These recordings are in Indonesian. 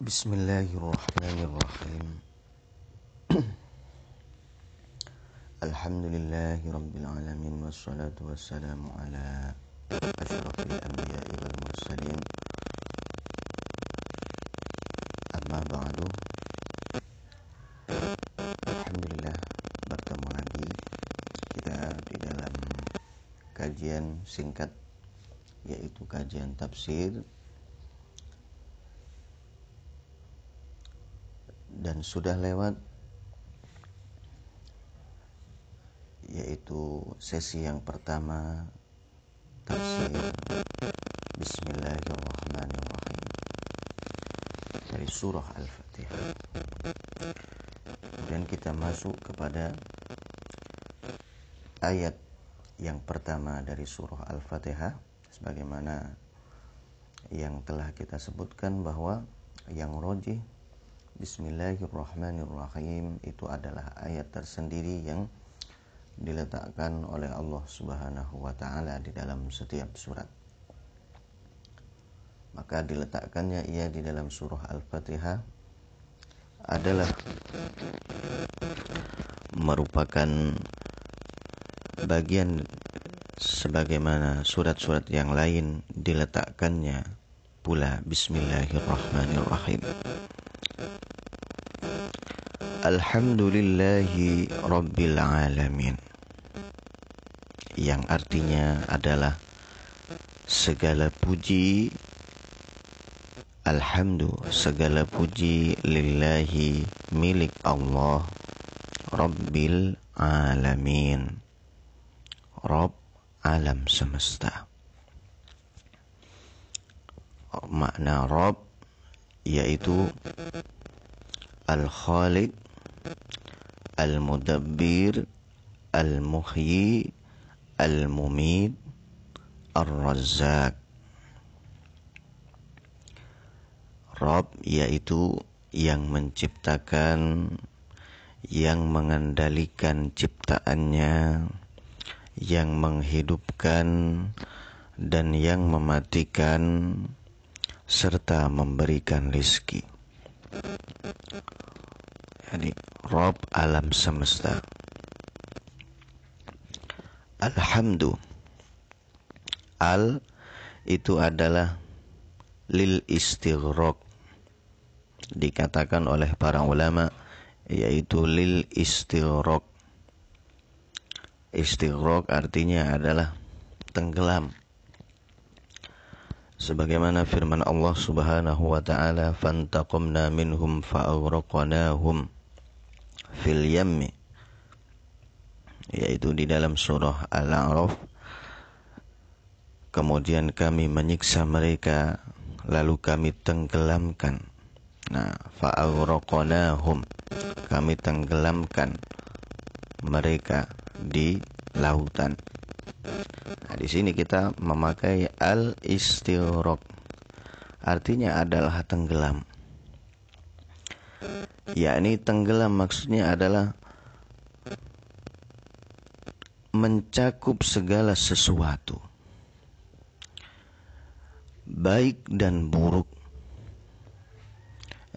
بسم الله الرحمن الرحيم الحمد لله رب العالمين والصلاة والسلام على أشرف الأنبياء والمرسلين أما بعد Alhamdulillah bertemu lagi kita di dalam kajian singkat yaitu kajian tafsir sudah lewat yaitu sesi yang pertama tafsir. Bismillahirrahmanirrahim. Dari surah Al-Fatihah. Kemudian kita masuk kepada ayat yang pertama dari surah Al-Fatihah. Sebagaimana yang telah kita sebutkan bahwa yang rojih Bismillahirrahmanirrahim itu adalah ayat tersendiri yang diletakkan oleh Allah Subhanahu wa taala di dalam setiap surat. Maka diletakkannya ia di dalam surah Al-Fatihah adalah merupakan bagian sebagaimana surat-surat yang lain diletakkannya pula Bismillahirrahmanirrahim. Alhamdulillahi Rabbil Alamin. Yang artinya adalah Segala puji Alhamdulillah Segala puji Lillahi Milik Allah Rabbil Alamin. Rabb alam semesta. Makna Rabb Yaitu Al-Khaliq Al-Mudabbir Al-Muhyi Al-Mumid Ar-Razzaq. Rob yaitu yang menciptakan yang mengendalikan ciptaannya yang menghidupkan dan yang mematikan serta memberikan rizki yani Rob alam semesta. Alhamdu. Al itu adalah lil istighraq. Dikatakan oleh para ulama yaitu lil istighraq. Istighraq artinya adalah tenggelam. Sebagaimana firman Allah Subhanahu wa taala fantaqamna minhum fa'aghraqnahum fil yammi yaitu di dalam surah Al-A'raf. Kemudian kami menyiksa mereka lalu kami tenggelamkan. Nah fa'aghraqnahum kami tenggelamkan mereka di lautan. Nah, di sini kita memakai al istirok artinya adalah tenggelam yakni tenggelam. Maksudnya adalah mencakup segala sesuatu. Baik dan buruk.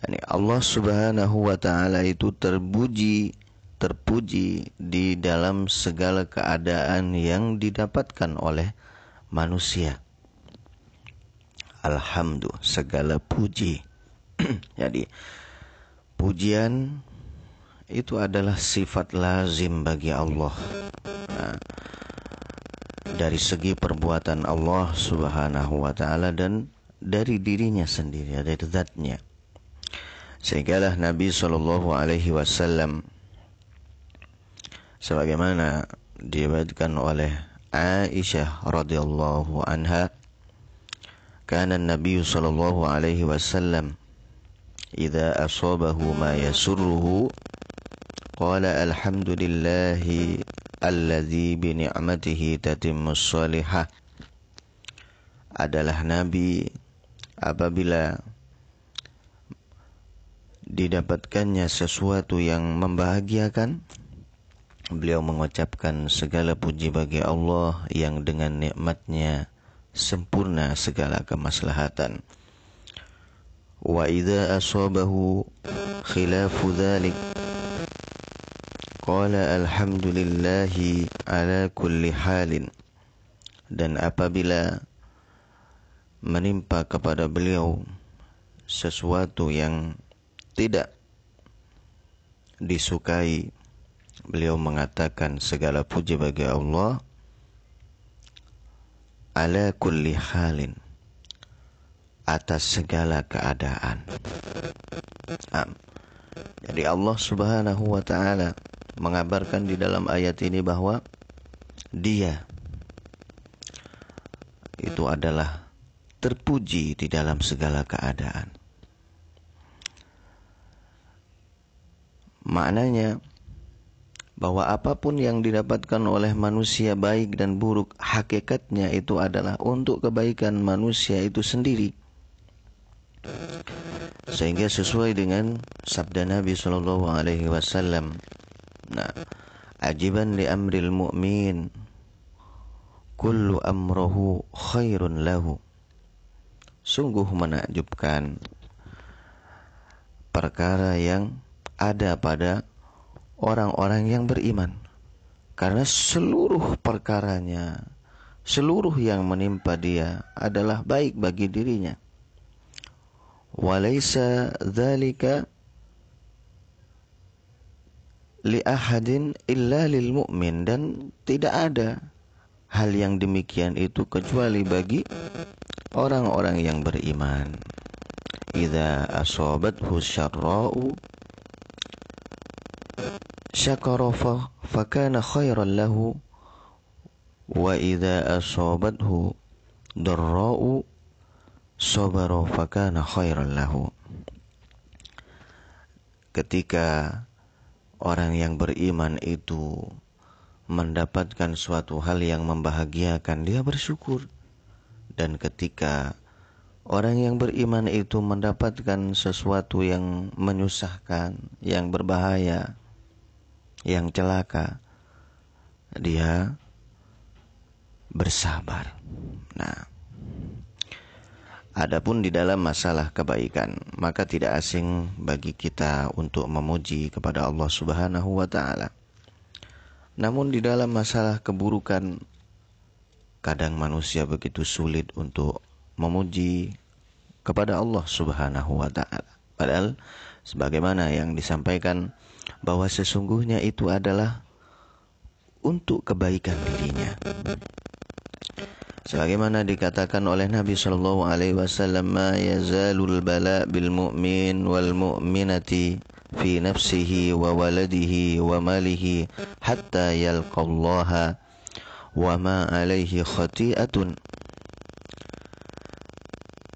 Yani Allah Subhanahu wa taala itu terpuji terpuji di dalam segala keadaan yang didapatkan oleh manusia. Alhamdulillah segala puji. Jadi Pujian itu adalah sifat lazim bagi Allah. Nah, dari segi perbuatan Allah Subhanahu wa taala dan dari dirinya sendiri, dari zatnya. Sehinggalah Nabi Shallallahu alaihi wasallam sebagaimana diriwayatkan oleh Aisyah radhiyallahu anha kana Nabi sallallahu alaihi wasallam إذا أصابه ما يسره قال الحمد لله الذي بنعمته تتم الصالحة. adalah nabi apabila didapatkannya sesuatu yang membahagiakan beliau mengucapkan segala puji bagi Allah yang dengan nikmatnya sempurna segala kemaslahatan wa idza asabahu khilafu dhalik. Qala alhamdulillahi ala kulli halin. Dan apabila menimpa kepada beliau sesuatu yang tidak disukai beliau mengatakan segala puji bagi Allah ala kulli halin atas segala keadaan. Jadi Allah Subhanahu wa taala mengabarkan di dalam ayat ini bahwa dia itu adalah terpuji di dalam segala keadaan. Maknanya bahwa apa pun yang didapatkan oleh manusia baik dan buruk hakikatnya itu adalah untuk kebaikan manusia itu sendiri. Sehingga sesuai dengan sabda Nabi sallallahu alaihi wasallam. Nah, ajiban li amril mu'min. Kullu amruhu khairun lahu. Sungguh menakjubkan perkara yang ada pada orang-orang yang beriman. Karena seluruh perkaranya seluruh yang menimpa dia adalah baik bagi dirinya walaysa dzalika li ahadin illa lil dan tidak ada hal yang demikian itu kecuali bagi orang-orang yang beriman. Idza asabathu syarra'u syakara fa kana khairan lahu wa idza sabara fa kana khairan lahu ketika orang yang beriman itu mendapatkan suatu hal yang membahagiakan dia bersyukur dan ketika orang yang beriman itu mendapatkan sesuatu yang menyusahkan, yang berbahaya, yang celaka, dia bersabar. Nah, adapun di dalam masalah kebaikan, maka tidak asing bagi kita untuk memuji kepada Allah Subhanahu wa taala. Namun di dalam masalah keburukan kadang manusia begitu sulit untuk memuji kepada Allah Subhanahu wa taala. Padahal sebagaimana yang disampaikan bahwa sesungguhnya itu adalah untuk kebaikan dirinya. Sebagaimana dikatakan oleh Nabi Shallallahu Alaihi Wasallam, "Ma yazalul bala bil mu'min wal mu'minati fi nafsihi wa waladihi wa malihi hatta yalqallaha wa ma alaihi khati'atun.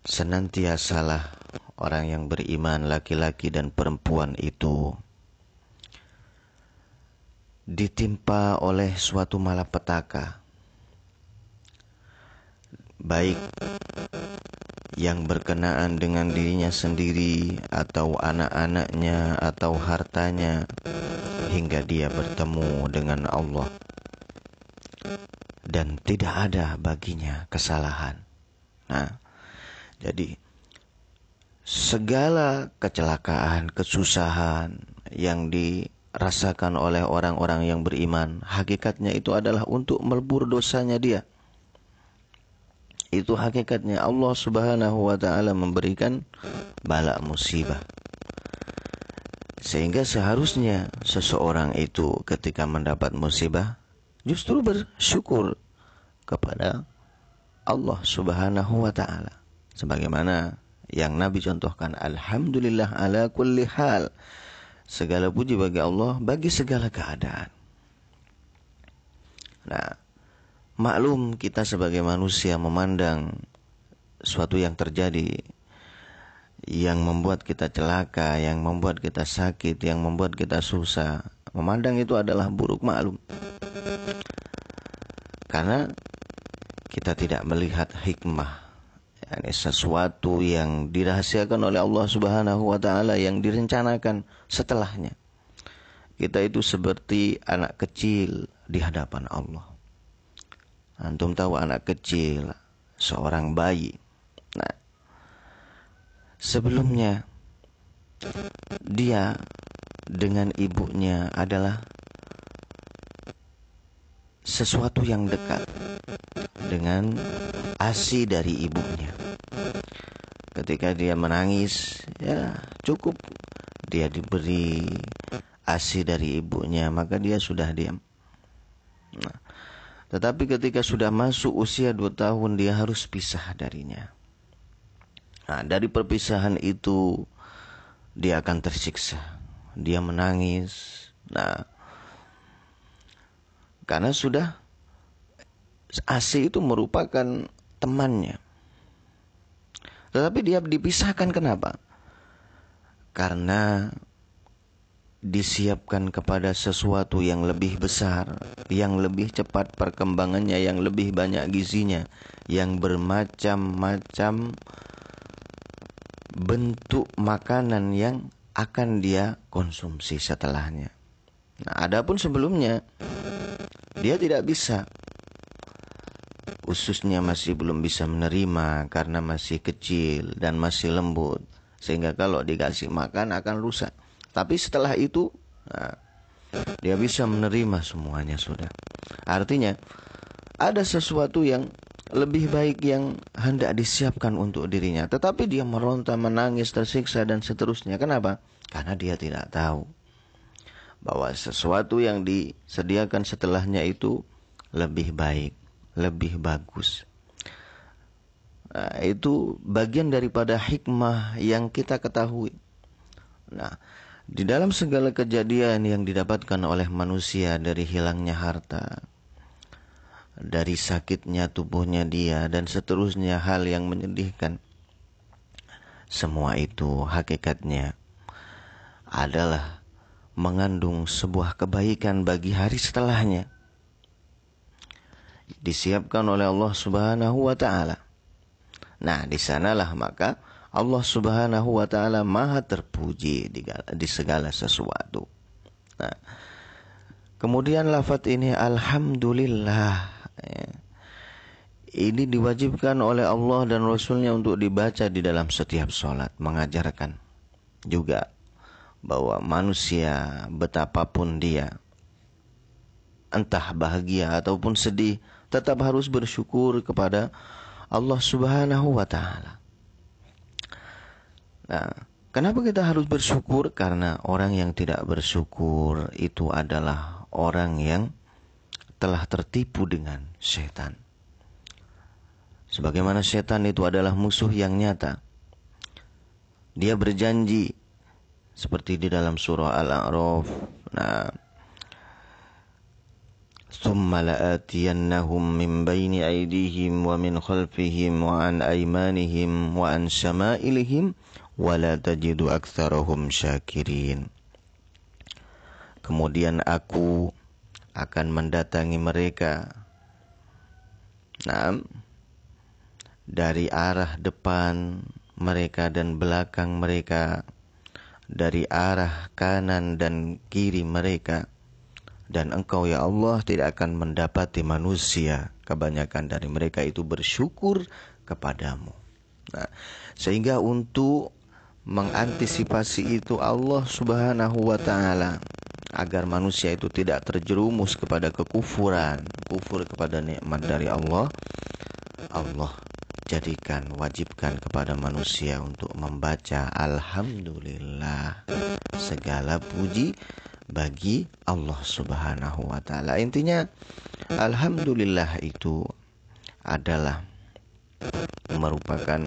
Senantiasalah orang yang beriman laki-laki dan perempuan itu ditimpa oleh suatu malapetaka baik yang berkenaan dengan dirinya sendiri atau anak-anaknya atau hartanya hingga dia bertemu dengan Allah dan tidak ada baginya kesalahan. Nah, jadi segala kecelakaan, kesusahan yang dirasakan oleh orang-orang yang beriman, hakikatnya itu adalah untuk melebur dosanya dia. Itu hakikatnya Allah Subhanahu wa taala memberikan bala musibah. Sehingga seharusnya seseorang itu ketika mendapat musibah justru bersyukur kepada Allah Subhanahu wa taala. Sebagaimana yang Nabi contohkan, alhamdulillah ala kulli hal. Segala puji bagi Allah bagi segala keadaan. Nah, maklum kita sebagai manusia memandang suatu yang terjadi yang membuat kita celaka, yang membuat kita sakit, yang membuat kita susah. Memandang itu adalah buruk maklum. Karena kita tidak melihat hikmah yani sesuatu yang dirahasiakan oleh Allah Subhanahu wa taala yang direncanakan setelahnya. Kita itu seperti anak kecil di hadapan Allah. Antum tahu anak kecil, seorang bayi. Nah, sebelumnya dia dengan ibunya adalah sesuatu yang dekat dengan asi dari ibunya. Ketika dia menangis, ya cukup dia diberi asi dari ibunya, maka dia sudah diam. Nah, tetapi ketika sudah masuk usia dua tahun, dia harus pisah darinya. Nah, dari perpisahan itu, dia akan tersiksa. Dia menangis. Nah, karena sudah AC itu merupakan temannya. Tetapi dia dipisahkan kenapa? Karena disiapkan kepada sesuatu yang lebih besar, yang lebih cepat perkembangannya, yang lebih banyak gizinya, yang bermacam-macam bentuk makanan yang akan dia konsumsi setelahnya. Nah, adapun sebelumnya dia tidak bisa. Ususnya masih belum bisa menerima karena masih kecil dan masih lembut. Sehingga kalau dikasih makan akan rusak. Tapi setelah itu, nah, dia bisa menerima semuanya sudah. Artinya, ada sesuatu yang lebih baik yang hendak disiapkan untuk dirinya. Tetapi dia meronta, menangis, tersiksa, dan seterusnya. Kenapa? Karena dia tidak tahu bahwa sesuatu yang disediakan setelahnya itu lebih baik, lebih bagus. Nah, itu bagian daripada hikmah yang kita ketahui. Nah, di dalam segala kejadian yang didapatkan oleh manusia dari hilangnya harta, dari sakitnya tubuhnya dia, dan seterusnya hal yang menyedihkan, semua itu hakikatnya adalah mengandung sebuah kebaikan bagi hari setelahnya. Disiapkan oleh Allah Subhanahu wa taala. Nah, di sanalah maka Allah Subhanahu wa taala Maha terpuji di, di segala sesuatu. Nah, kemudian lafaz ini alhamdulillah ya. ini diwajibkan oleh Allah dan Rasulnya untuk dibaca di dalam setiap sholat, mengajarkan juga bahwa manusia betapapun dia entah bahagia ataupun sedih tetap harus bersyukur kepada Allah Subhanahu wa taala. Nah, kenapa kita harus bersyukur? Karena orang yang tidak bersyukur itu adalah orang yang telah tertipu dengan setan. Sebagaimana setan itu adalah musuh yang nyata. Dia berjanji seperti di dalam surah Al-A'raf. Nah, ثم لآتينهم من بين أيديهم ومن خلفهم وعن أيمانهم وعن شمائلهم wala tajidu aksarohum syakirin. Kemudian aku akan mendatangi mereka. Nah, dari arah depan mereka dan belakang mereka, dari arah kanan dan kiri mereka, dan engkau ya Allah tidak akan mendapati manusia. Kebanyakan dari mereka itu bersyukur kepadamu. Nah, sehingga untuk mengantisipasi itu Allah Subhanahu wa taala agar manusia itu tidak terjerumus kepada kekufuran, kufur kepada nikmat dari Allah. Allah jadikan wajibkan kepada manusia untuk membaca alhamdulillah segala puji bagi Allah Subhanahu wa taala. Intinya alhamdulillah itu adalah merupakan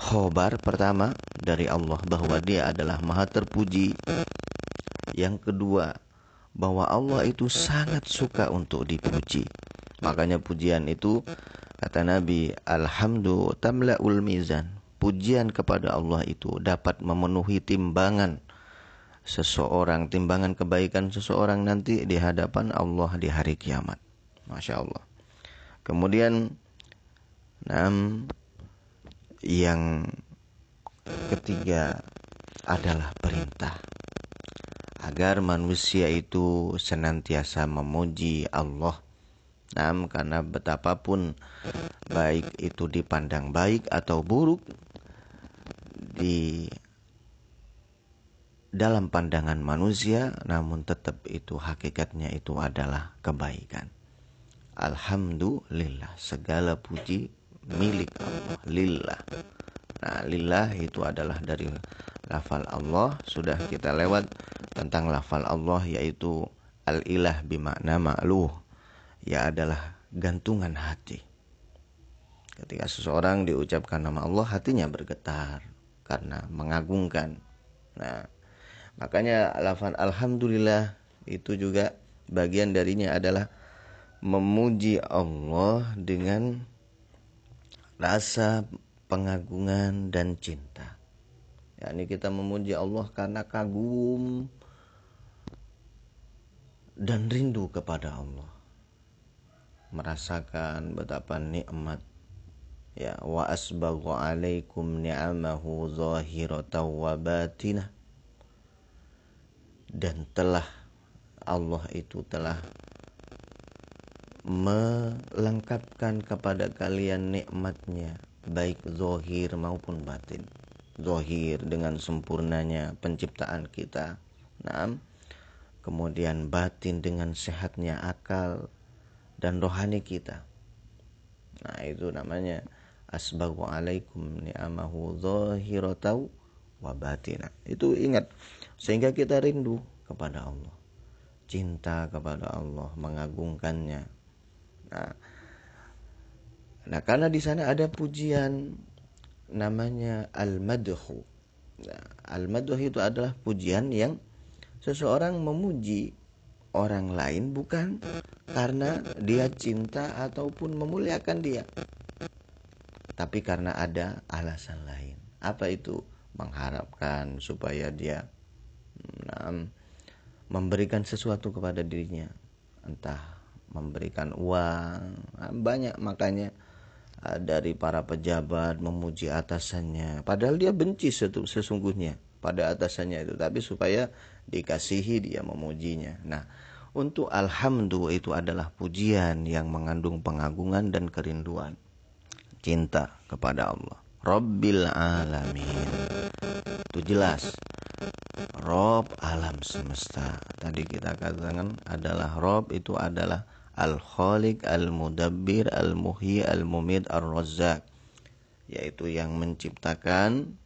khobar pertama dari Allah bahwa dia adalah maha terpuji. Yang kedua, bahwa Allah itu sangat suka untuk dipuji. Makanya pujian itu Kata Nabi, Alhamdu tamla'ul mizan. Pujian kepada Allah itu dapat memenuhi timbangan seseorang, timbangan kebaikan seseorang nanti di hadapan Allah di hari kiamat. Masya Allah. Kemudian, enam yang ketiga adalah perintah agar manusia itu senantiasa memuji Allah Nah, karena betapapun baik itu dipandang baik atau buruk, di dalam pandangan manusia namun tetap itu hakikatnya itu adalah kebaikan. Alhamdulillah segala puji milik Allah lillah. Nah, lillah itu adalah dari lafal Allah sudah kita lewat tentang lafal Allah yaitu al-ilah bimakna ma'luh ya adalah gantungan hati. Ketika seseorang diucapkan nama Allah hatinya bergetar karena mengagungkan. Nah, Makanya lafaz alhamdulillah itu juga bagian darinya adalah memuji Allah dengan rasa pengagungan dan cinta. Ya, ini kita memuji Allah karena kagum dan rindu kepada Allah. Merasakan betapa nikmat ya wa asbaghu alaikum ni'amahu zahiratan wa batinah dan telah Allah itu telah melengkapkan kepada kalian nikmatnya baik zohir maupun batin. Zohir dengan sempurnanya penciptaan kita. Nah, kemudian batin dengan sehatnya akal dan rohani kita. Nah itu namanya asbagu alaikum ni'amahu zohiratau wa batina. Itu ingat sehingga kita rindu kepada Allah. Cinta kepada Allah mengagungkannya nah. Nah karena di sana ada pujian namanya al-madhu. Nah, al-madhu itu adalah pujian yang seseorang memuji orang lain bukan karena dia cinta ataupun memuliakan dia tapi karena ada alasan lain. Apa itu? Mengharapkan supaya dia nah, memberikan sesuatu kepada dirinya entah memberikan uang. Nah, banyak makanya uh, dari para pejabat memuji atasannya. Padahal dia benci sesungguhnya pada atasannya itu tapi supaya dikasihi dia memujinya. Nah untuk alhamdulillah itu adalah pujian yang mengandung pengagungan dan kerinduan cinta kepada Allah. Rabbil alamin. Itu jelas. Rob alam semesta. Tadi kita katakan adalah Rob itu adalah Al-Khaliq, Al-Mudabbir, Al-Muhyi, Al-Mumid, Ar-Razzaq. Yaitu yang menciptakan,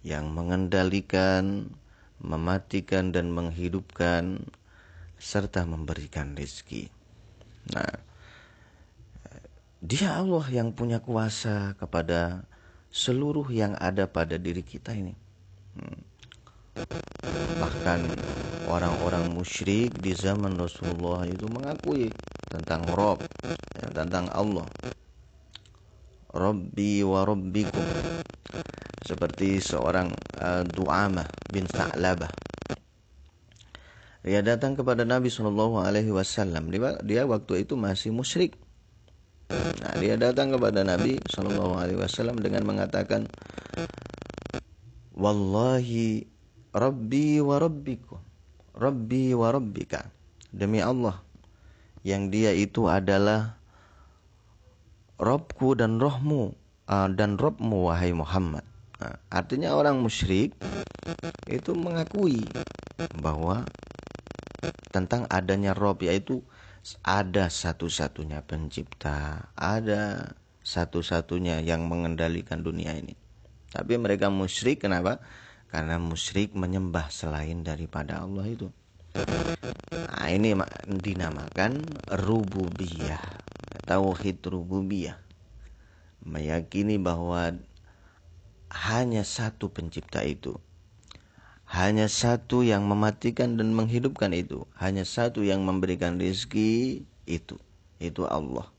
yang mengendalikan, mematikan dan menghidupkan, serta memberikan rezeki. Nah, dia Allah yang punya kuasa kepada seluruh yang ada pada diri kita ini. Hmm. Bahkan orang-orang musyrik di zaman Rasulullah itu mengakui tentang Rob, ya, tentang Allah. Rabbi wa Rabbikum. Seperti seorang uh, Du'amah bin Sa'labah. Dia datang kepada Nabi Shallallahu Alaihi Wasallam. Dia, dia waktu itu masih musyrik. Nah, dia datang kepada Nabi Shallallahu Alaihi Wasallam dengan mengatakan, Wallahi Rabbi wa Rabbiku Rabbi wa Rabbika. Demi Allah Yang dia itu adalah Robku dan rohmu uh, Dan robmu wahai Muhammad. Nah, Artinya orang musyrik Itu mengakui Bahwa Tentang adanya Rob Yaitu ada satu-satunya pencipta Ada satu-satunya yang mengendalikan dunia ini. Tapi mereka musyrik kenapa? Karena musyrik menyembah selain daripada Allah itu. Nah, ini dinamakan rububiyah, tauhid rububiyah. Meyakini bahwa hanya satu pencipta itu. Hanya satu yang mematikan dan menghidupkan itu. Hanya satu yang memberikan rezeki itu. Itu Allah.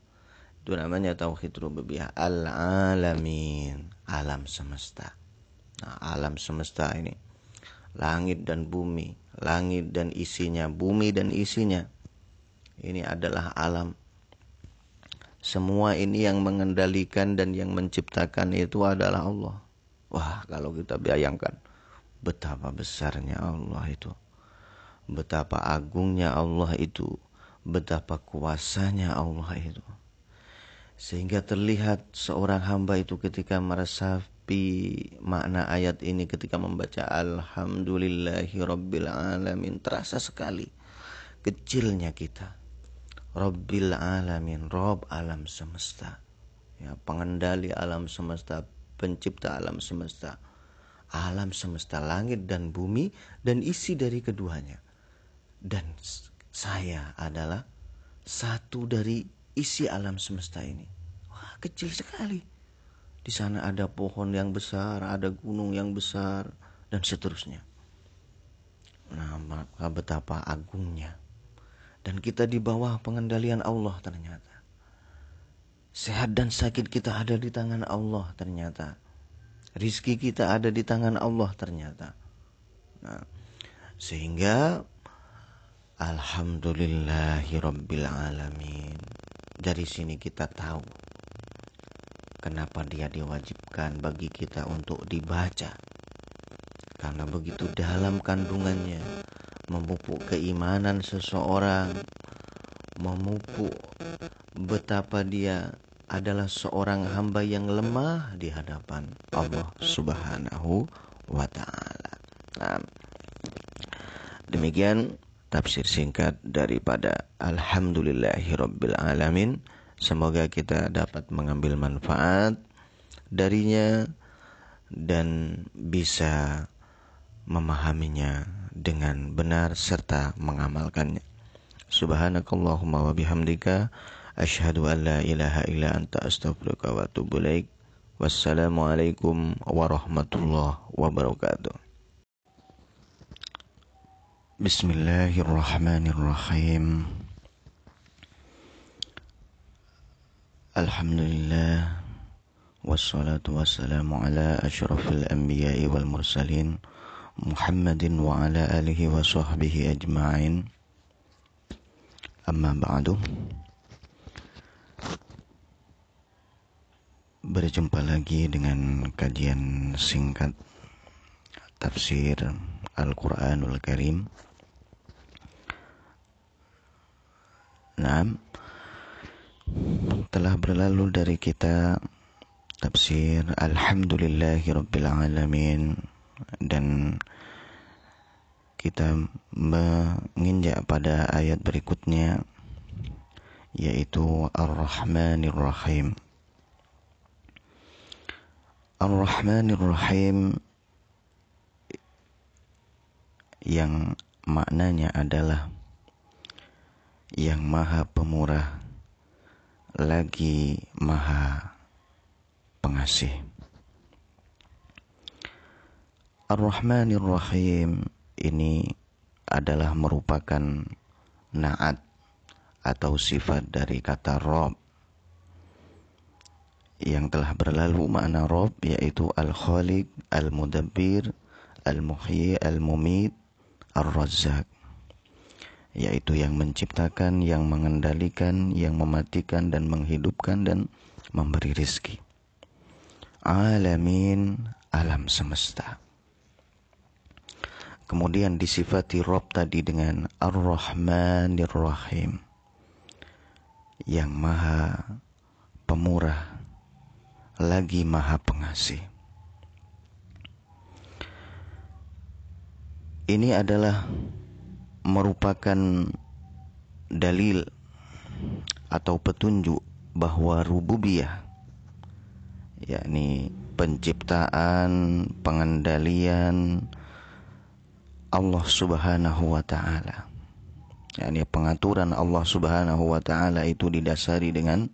Itu namanya tauhid rububiyah. Al-alamin. Alam semesta. Nah, alam semesta ini. Langit dan bumi, langit dan isinya, bumi dan isinya. Ini adalah alam. Semua ini yang mengendalikan dan yang menciptakan itu adalah Allah. Wah, kalau kita bayangkan betapa besarnya Allah itu. Betapa agungnya Allah itu. Betapa kuasanya Allah itu. Sehingga terlihat seorang hamba itu ketika merasa meresapi makna ayat ini ketika membaca Alhamdulillahi Rabbil Alamin terasa sekali kecilnya kita. Rabbil Alamin Rob alam semesta. Ya pengendali alam semesta pencipta alam semesta. Alam semesta langit dan bumi dan isi dari keduanya. Dan saya adalah satu dari isi alam semesta ini. Wah kecil sekali di sana ada pohon yang besar, ada gunung yang besar, dan seterusnya. Nah, maka betapa agungnya. Dan kita di bawah pengendalian Allah ternyata. Sehat dan sakit kita ada di tangan Allah ternyata. Rizki kita ada di tangan Allah ternyata. Nah, sehingga Alhamdulillahirrabbilalamin. Dari sini kita tahu kenapa dia diwajibkan bagi kita untuk dibaca. Karena begitu dalam kandungannya memupuk keimanan seseorang, memupuk betapa dia adalah seorang hamba yang lemah di hadapan Allah Subhanahu wa taala. Nah, demikian tafsir singkat daripada Alhamdulillahirabbil alamin. Semoga kita dapat mengambil manfaat darinya dan bisa memahaminya dengan benar serta mengamalkannya. Subhanakallahumma wa bihamdika asyhadu an la ilaha illa anta astaghfiruka wa atubu ilaik. Wassalamualaikum warahmatullahi wabarakatuh. Bismillahirrahmanirrahim. Alhamdulillah. Wassalatu wassalamu ala ashrafil anbiya'i wal mursalin Muhammadin wa ala alihi wa sahbihi ajma'in. Amma ba'du. Berjumpa lagi dengan kajian singkat Tafsir Al-Quranul Karim. Nah, telah berlalu dari kita tafsir Alhamdulillahirabbil alamin dan kita menginjak pada ayat berikutnya yaitu Ar-Rahmanir Rahim. Ar-Rahmanir Rahim yang maknanya adalah yang maha pemurah lagi maha pengasih. Ar-Rahmanir Rahim ini adalah merupakan naat atau sifat dari kata Rob yang telah berlalu makna Rob yaitu Al-Khaliq, Al-Mudabbir, Al-Muhyi, Al-Mumit, Ar-Razzaq yaitu yang menciptakan, yang mengendalikan, yang mematikan dan menghidupkan dan memberi rizki. Alamin alam semesta. Kemudian disifati Rob tadi dengan Ar-Rahmanir Rahim. Yang maha pemurah lagi maha pengasih. Ini adalah merupakan dalil atau petunjuk bahwa rububiyah yakni penciptaan, pengendalian Allah Subhanahu wa taala. yakni pengaturan Allah Subhanahu wa taala itu didasari dengan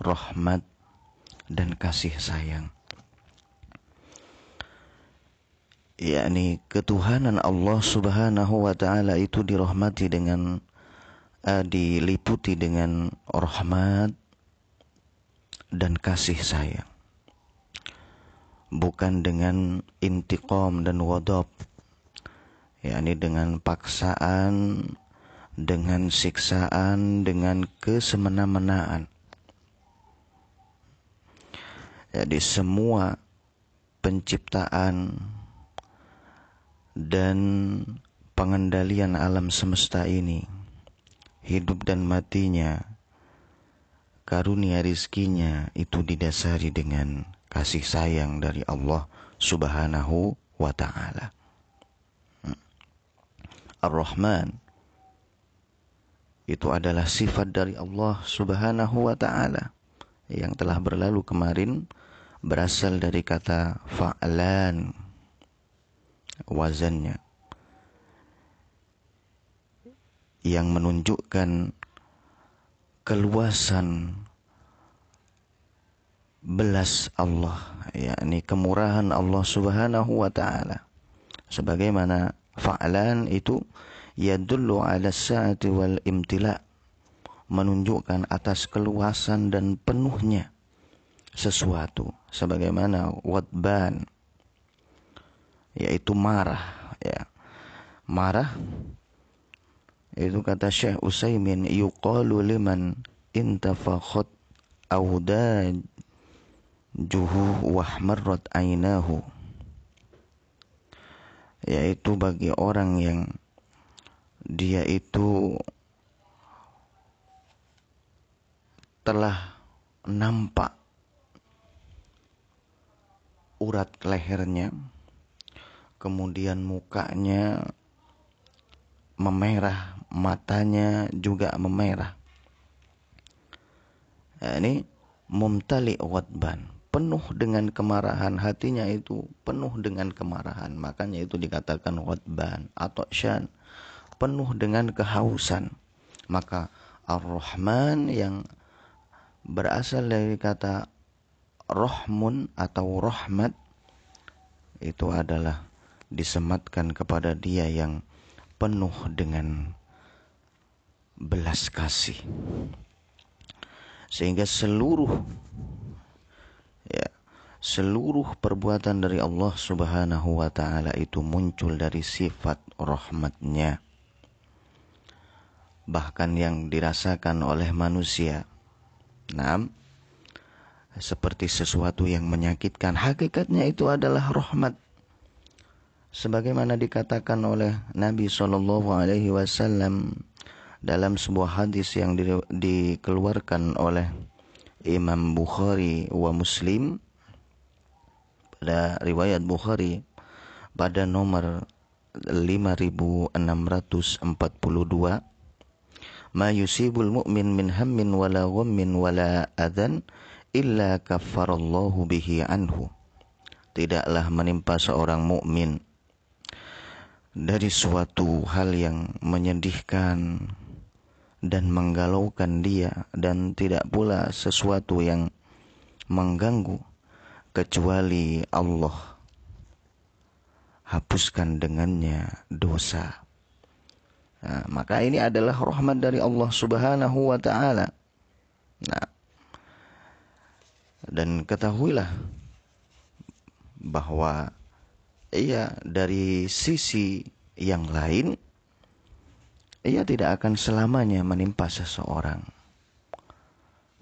rahmat dan kasih sayang. Yakni ketuhanan Allah Subhanahu wa taala itu dirahmati dengan uh, diliputi dengan rahmat dan kasih sayang. Bukan dengan intiqam dan wadab. Yakni dengan paksaan dengan siksaan dengan kesemena-menaan. Jadi semua penciptaan dan pengendalian alam semesta ini, hidup dan matinya, karunia rizkinya itu didasari dengan kasih sayang dari Allah Subhanahu wa taala. Ar-Rahman itu adalah sifat dari Allah Subhanahu wa taala yang telah berlalu kemarin berasal dari kata fa'lan wazannya. Yang menunjukkan keluasan belas Allah yakni kemurahan Allah Subhanahu wa taala. Sebagaimana fa'lan itu yadullu ala sa'ati wal imtila menunjukkan atas keluasan dan penuhnya sesuatu. Sebagaimana wadban yaitu marah ya. Marah itu kata Syekh Utsaimin yuqalu liman intafakhat awdaj juhu wahmarrat ainahu yaitu bagi orang yang dia itu telah nampak urat lehernya kemudian mukanya memerah matanya juga memerah. Ini mumtali wadban penuh dengan kemarahan. Hatinya itu penuh dengan kemarahan. Makanya itu dikatakan wadban atau syan. Penuh dengan kehausan. Maka ar-rahman yang berasal dari kata rohmun atau rahmat itu adalah disematkan kepada dia yang penuh dengan belas kasih. Sehingga seluruh ya seluruh perbuatan dari Allah Subhanahu wa taala itu muncul dari sifat rahmatnya. Bahkan yang dirasakan oleh manusia. Nah seperti sesuatu yang menyakitkan. Hakikatnya itu adalah rahmat sebagaimana dikatakan oleh Nabi Shallallahu alaihi wasallam dalam sebuah hadis yang di, dikeluarkan oleh Imam Bukhari wa Muslim pada riwayat Bukhari pada nomor 5642 ma yusibul mu'min min hammin wala ghammin wala adan illa kaffarallahu bihi anhu. Tidaklah menimpa seorang mukmin dari suatu hal yang menyedihkan dan menggalaukan dia dan tidak pula sesuatu yang mengganggu kecuali Allah hapuskan dengannya dosa. Nah, maka ini adalah rahmat dari Allah Subhanahu wa taala. Nah, dan ketahuilah bahwa ia dari sisi yang lain ia tidak akan selamanya menimpa seseorang.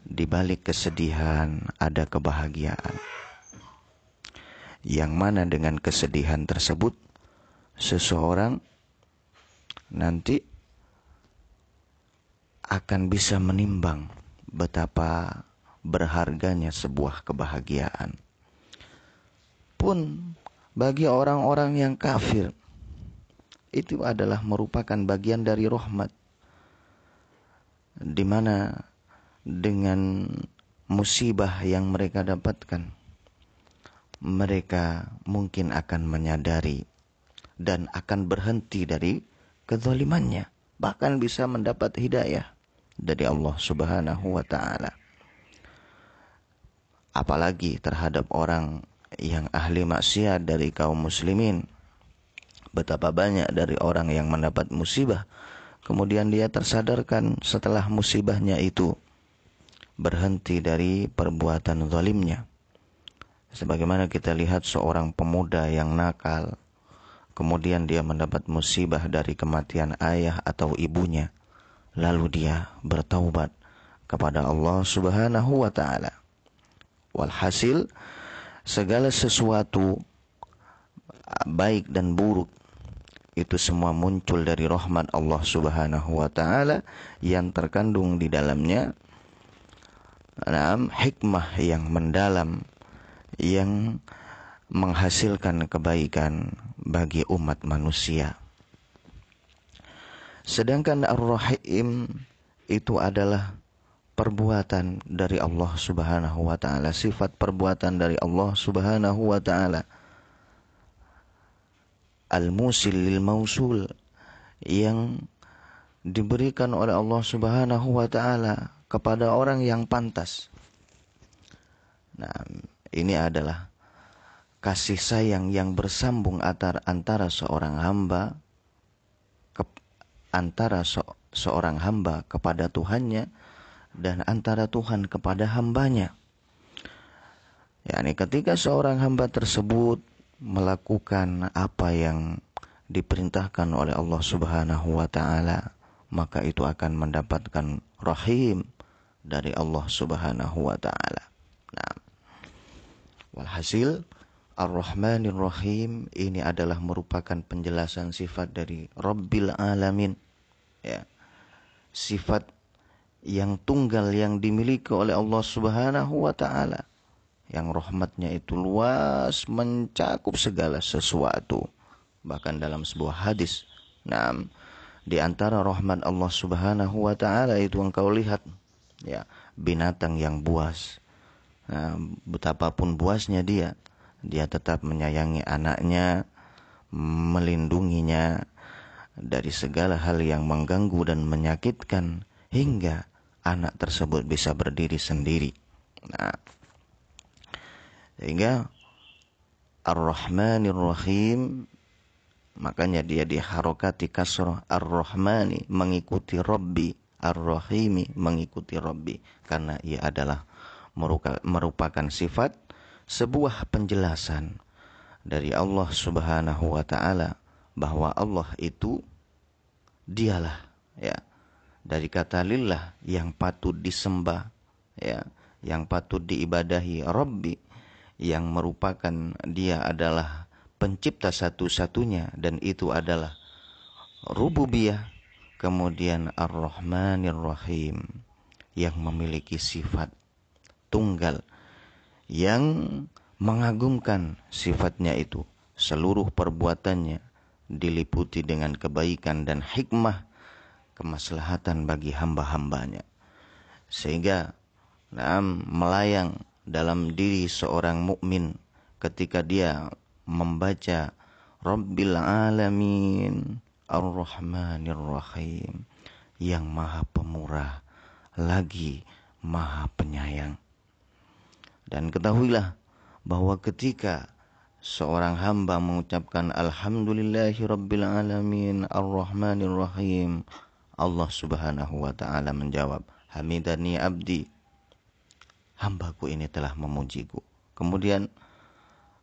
Di balik kesedihan ada kebahagiaan. Yang mana dengan kesedihan tersebut seseorang nanti akan bisa menimbang betapa berharganya sebuah kebahagiaan. Pun bagi orang-orang yang kafir itu adalah merupakan bagian dari rahmat. Di mana dengan musibah yang mereka dapatkan mereka mungkin akan menyadari dan akan berhenti dari kezalimannya bahkan bisa mendapat hidayah dari Allah Subhanahu wa taala. Apalagi terhadap orang yang ahli maksiat dari kaum muslimin. Betapa banyak dari orang yang mendapat musibah kemudian dia tersadarkan setelah musibahnya itu berhenti dari perbuatan zalimnya. Sebagaimana kita lihat seorang pemuda yang nakal kemudian dia mendapat musibah dari kematian ayah atau ibunya lalu dia bertaubat kepada Allah Subhanahu wa taala. Walhasil segala sesuatu baik dan buruk itu semua muncul dari rahmat Allah Subhanahu wa taala yang terkandung di dalamnya dalam hikmah yang mendalam yang menghasilkan kebaikan bagi umat manusia. Sedangkan Ar-Rahim itu adalah perbuatan dari Allah Subhanahu wa taala, sifat perbuatan dari Allah Subhanahu wa taala. Al-Musil lil Mausul yang diberikan oleh Allah Subhanahu wa taala kepada orang yang pantas. Nah, ini adalah kasih sayang yang bersambung antara antara seorang hamba ke, antara so, seorang hamba kepada Tuhannya dan antara Tuhan kepada hambanya. Yani ketika seorang hamba tersebut melakukan apa yang diperintahkan oleh Allah Subhanahu wa taala, maka itu akan mendapatkan rahim dari Allah Subhanahu wa taala. Nah, walhasil Ar-Rahmanir Rahim ini adalah merupakan penjelasan sifat dari Rabbil Alamin. Ya. Sifat yang tunggal yang dimiliki oleh Allah Subhanahu wa taala. Yang rahmatnya itu luas mencakup segala sesuatu. Bahkan dalam sebuah hadis. Nah, di antara rahmat Allah Subhanahu wa taala itu engkau lihat ya binatang yang buas. Nah, betapapun buasnya dia, dia tetap menyayangi anaknya, melindunginya dari segala hal yang mengganggu dan menyakitkan hingga anak tersebut bisa berdiri sendiri. Nah, sehingga Ar-Rahmanir Rahim Makanya dia diharokati kasroh ar-Rahmani mengikuti Rabbi, ar-Rahimi mengikuti Rabbi. Karena ia adalah merupakan sifat sebuah penjelasan dari Allah Subhanahu wa taala bahwa Allah itu dialah ya dari kata lillah yang patut disembah ya yang patut diibadahi Rabbi yang merupakan dia adalah pencipta satu-satunya dan itu adalah rububiyah kemudian ar-rahmanir rahim yang memiliki sifat tunggal yang mengagumkan sifatnya itu. Seluruh perbuatannya diliputi dengan kebaikan dan hikmah kemaslahatan bagi hamba-hambanya sehingga nah, melayang dalam diri seorang mukmin ketika dia membaca Rabbil Alamin Ar-Rahmanir Rahim yang maha pemurah lagi maha penyayang. Dan ketahuilah bahwa ketika seorang hamba mengucapkan Alhamdulillahi Rabbil Alamin Ar-Rahmanir Rahim Allah subhanahu wa ta'ala menjawab Hamidani abdi Hambaku ini telah memujiku Kemudian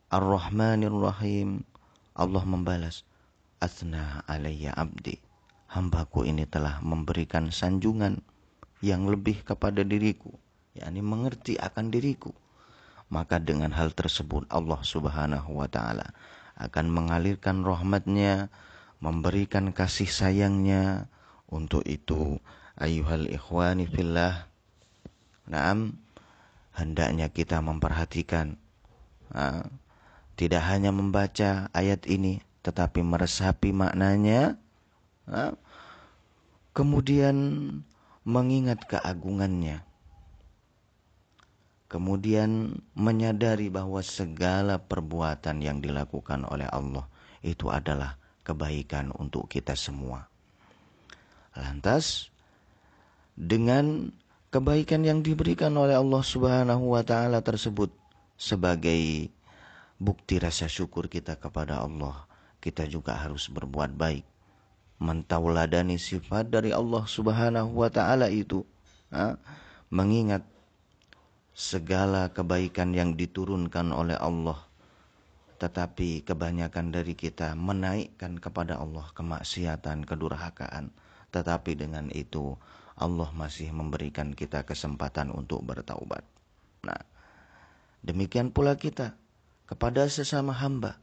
Ar-Rahmanir Rahim. Allah membalas, Asna alayya abdi. Hambaku ini telah memberikan sanjungan yang lebih kepada diriku, yakni mengerti akan diriku. Maka dengan hal tersebut Allah subhanahu wa ta'ala akan mengalirkan rahmatnya, memberikan kasih sayangnya. Untuk itu, ayuhal ikhwani fillah, Naam, hendaknya kita memperhatikan uh, tidak hanya membaca ayat ini tetapi meresapi maknanya kemudian mengingat keagungannya kemudian menyadari bahwa segala perbuatan yang dilakukan oleh Allah itu adalah kebaikan untuk kita semua lantas dengan kebaikan yang diberikan oleh Allah Subhanahu wa taala tersebut sebagai bukti rasa syukur kita kepada Allah, kita juga harus berbuat baik. Mentauladani sifat dari Allah Subhanahu wa taala itu, ha? mengingat segala kebaikan yang diturunkan oleh Allah tetapi kebanyakan dari kita menaikkan kepada Allah kemaksiatan, kedurhakaan. Tetapi dengan itu Allah masih memberikan kita kesempatan untuk bertaubat. Nah, demikian pula kita kepada sesama hamba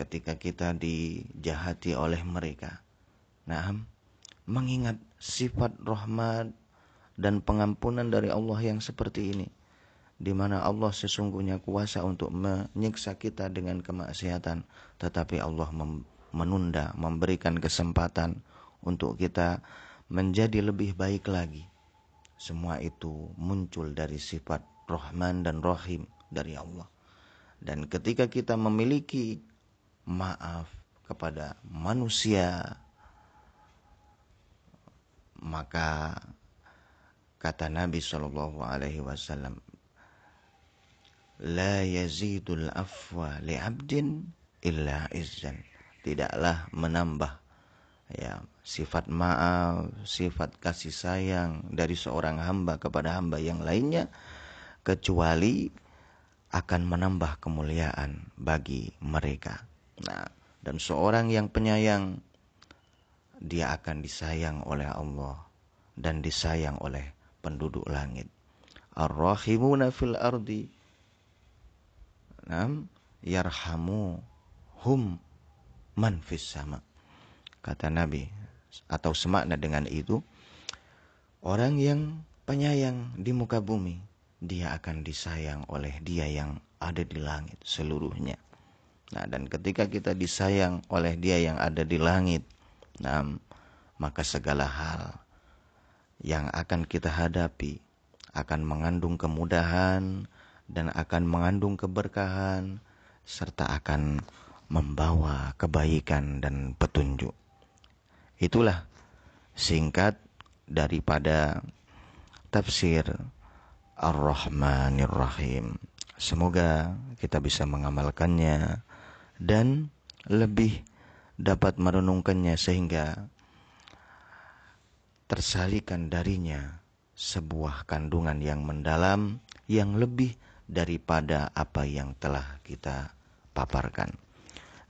ketika kita dijahati oleh mereka. Nah, mengingat sifat rahmat dan pengampunan dari Allah yang seperti ini. di mana Allah sesungguhnya kuasa untuk menyiksa kita dengan kemaksiatan, tetapi Allah menunda, memberikan kesempatan untuk kita menjadi lebih baik lagi. Semua itu muncul dari sifat Rahman dan Rahim dari Allah. Dan ketika kita memiliki maaf kepada manusia, maka kata Nabi Shallallahu Alaihi Wasallam la yazidul afwa li'abdin illa izzan. Tidaklah menambah ya sifat maaf, sifat kasih sayang dari seorang hamba kepada hamba yang lainnya kecuali akan menambah kemuliaan bagi mereka. Nah, dan seorang yang penyayang dia akan disayang oleh Allah dan disayang oleh penduduk langit. Ar-rahimuna fil ardi Nam yarhamu hum man fis sama. Kata Nabi atau semakna dengan itu orang yang penyayang di muka bumi dia akan disayang oleh dia yang ada di langit seluruhnya. Nah, dan ketika kita disayang oleh dia yang ada di langit, nah, maka segala hal yang akan kita hadapi akan mengandung kemudahan, dan akan mengandung keberkahan serta akan membawa kebaikan dan petunjuk. Itulah singkat daripada tafsir Ar-Rahmanir Rahim. Semoga kita bisa mengamalkannya dan lebih dapat merenungkannya sehingga tersalikan darinya sebuah kandungan yang mendalam yang lebih daripada apa yang telah kita paparkan.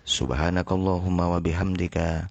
Subhanakallahumma wa bihamdika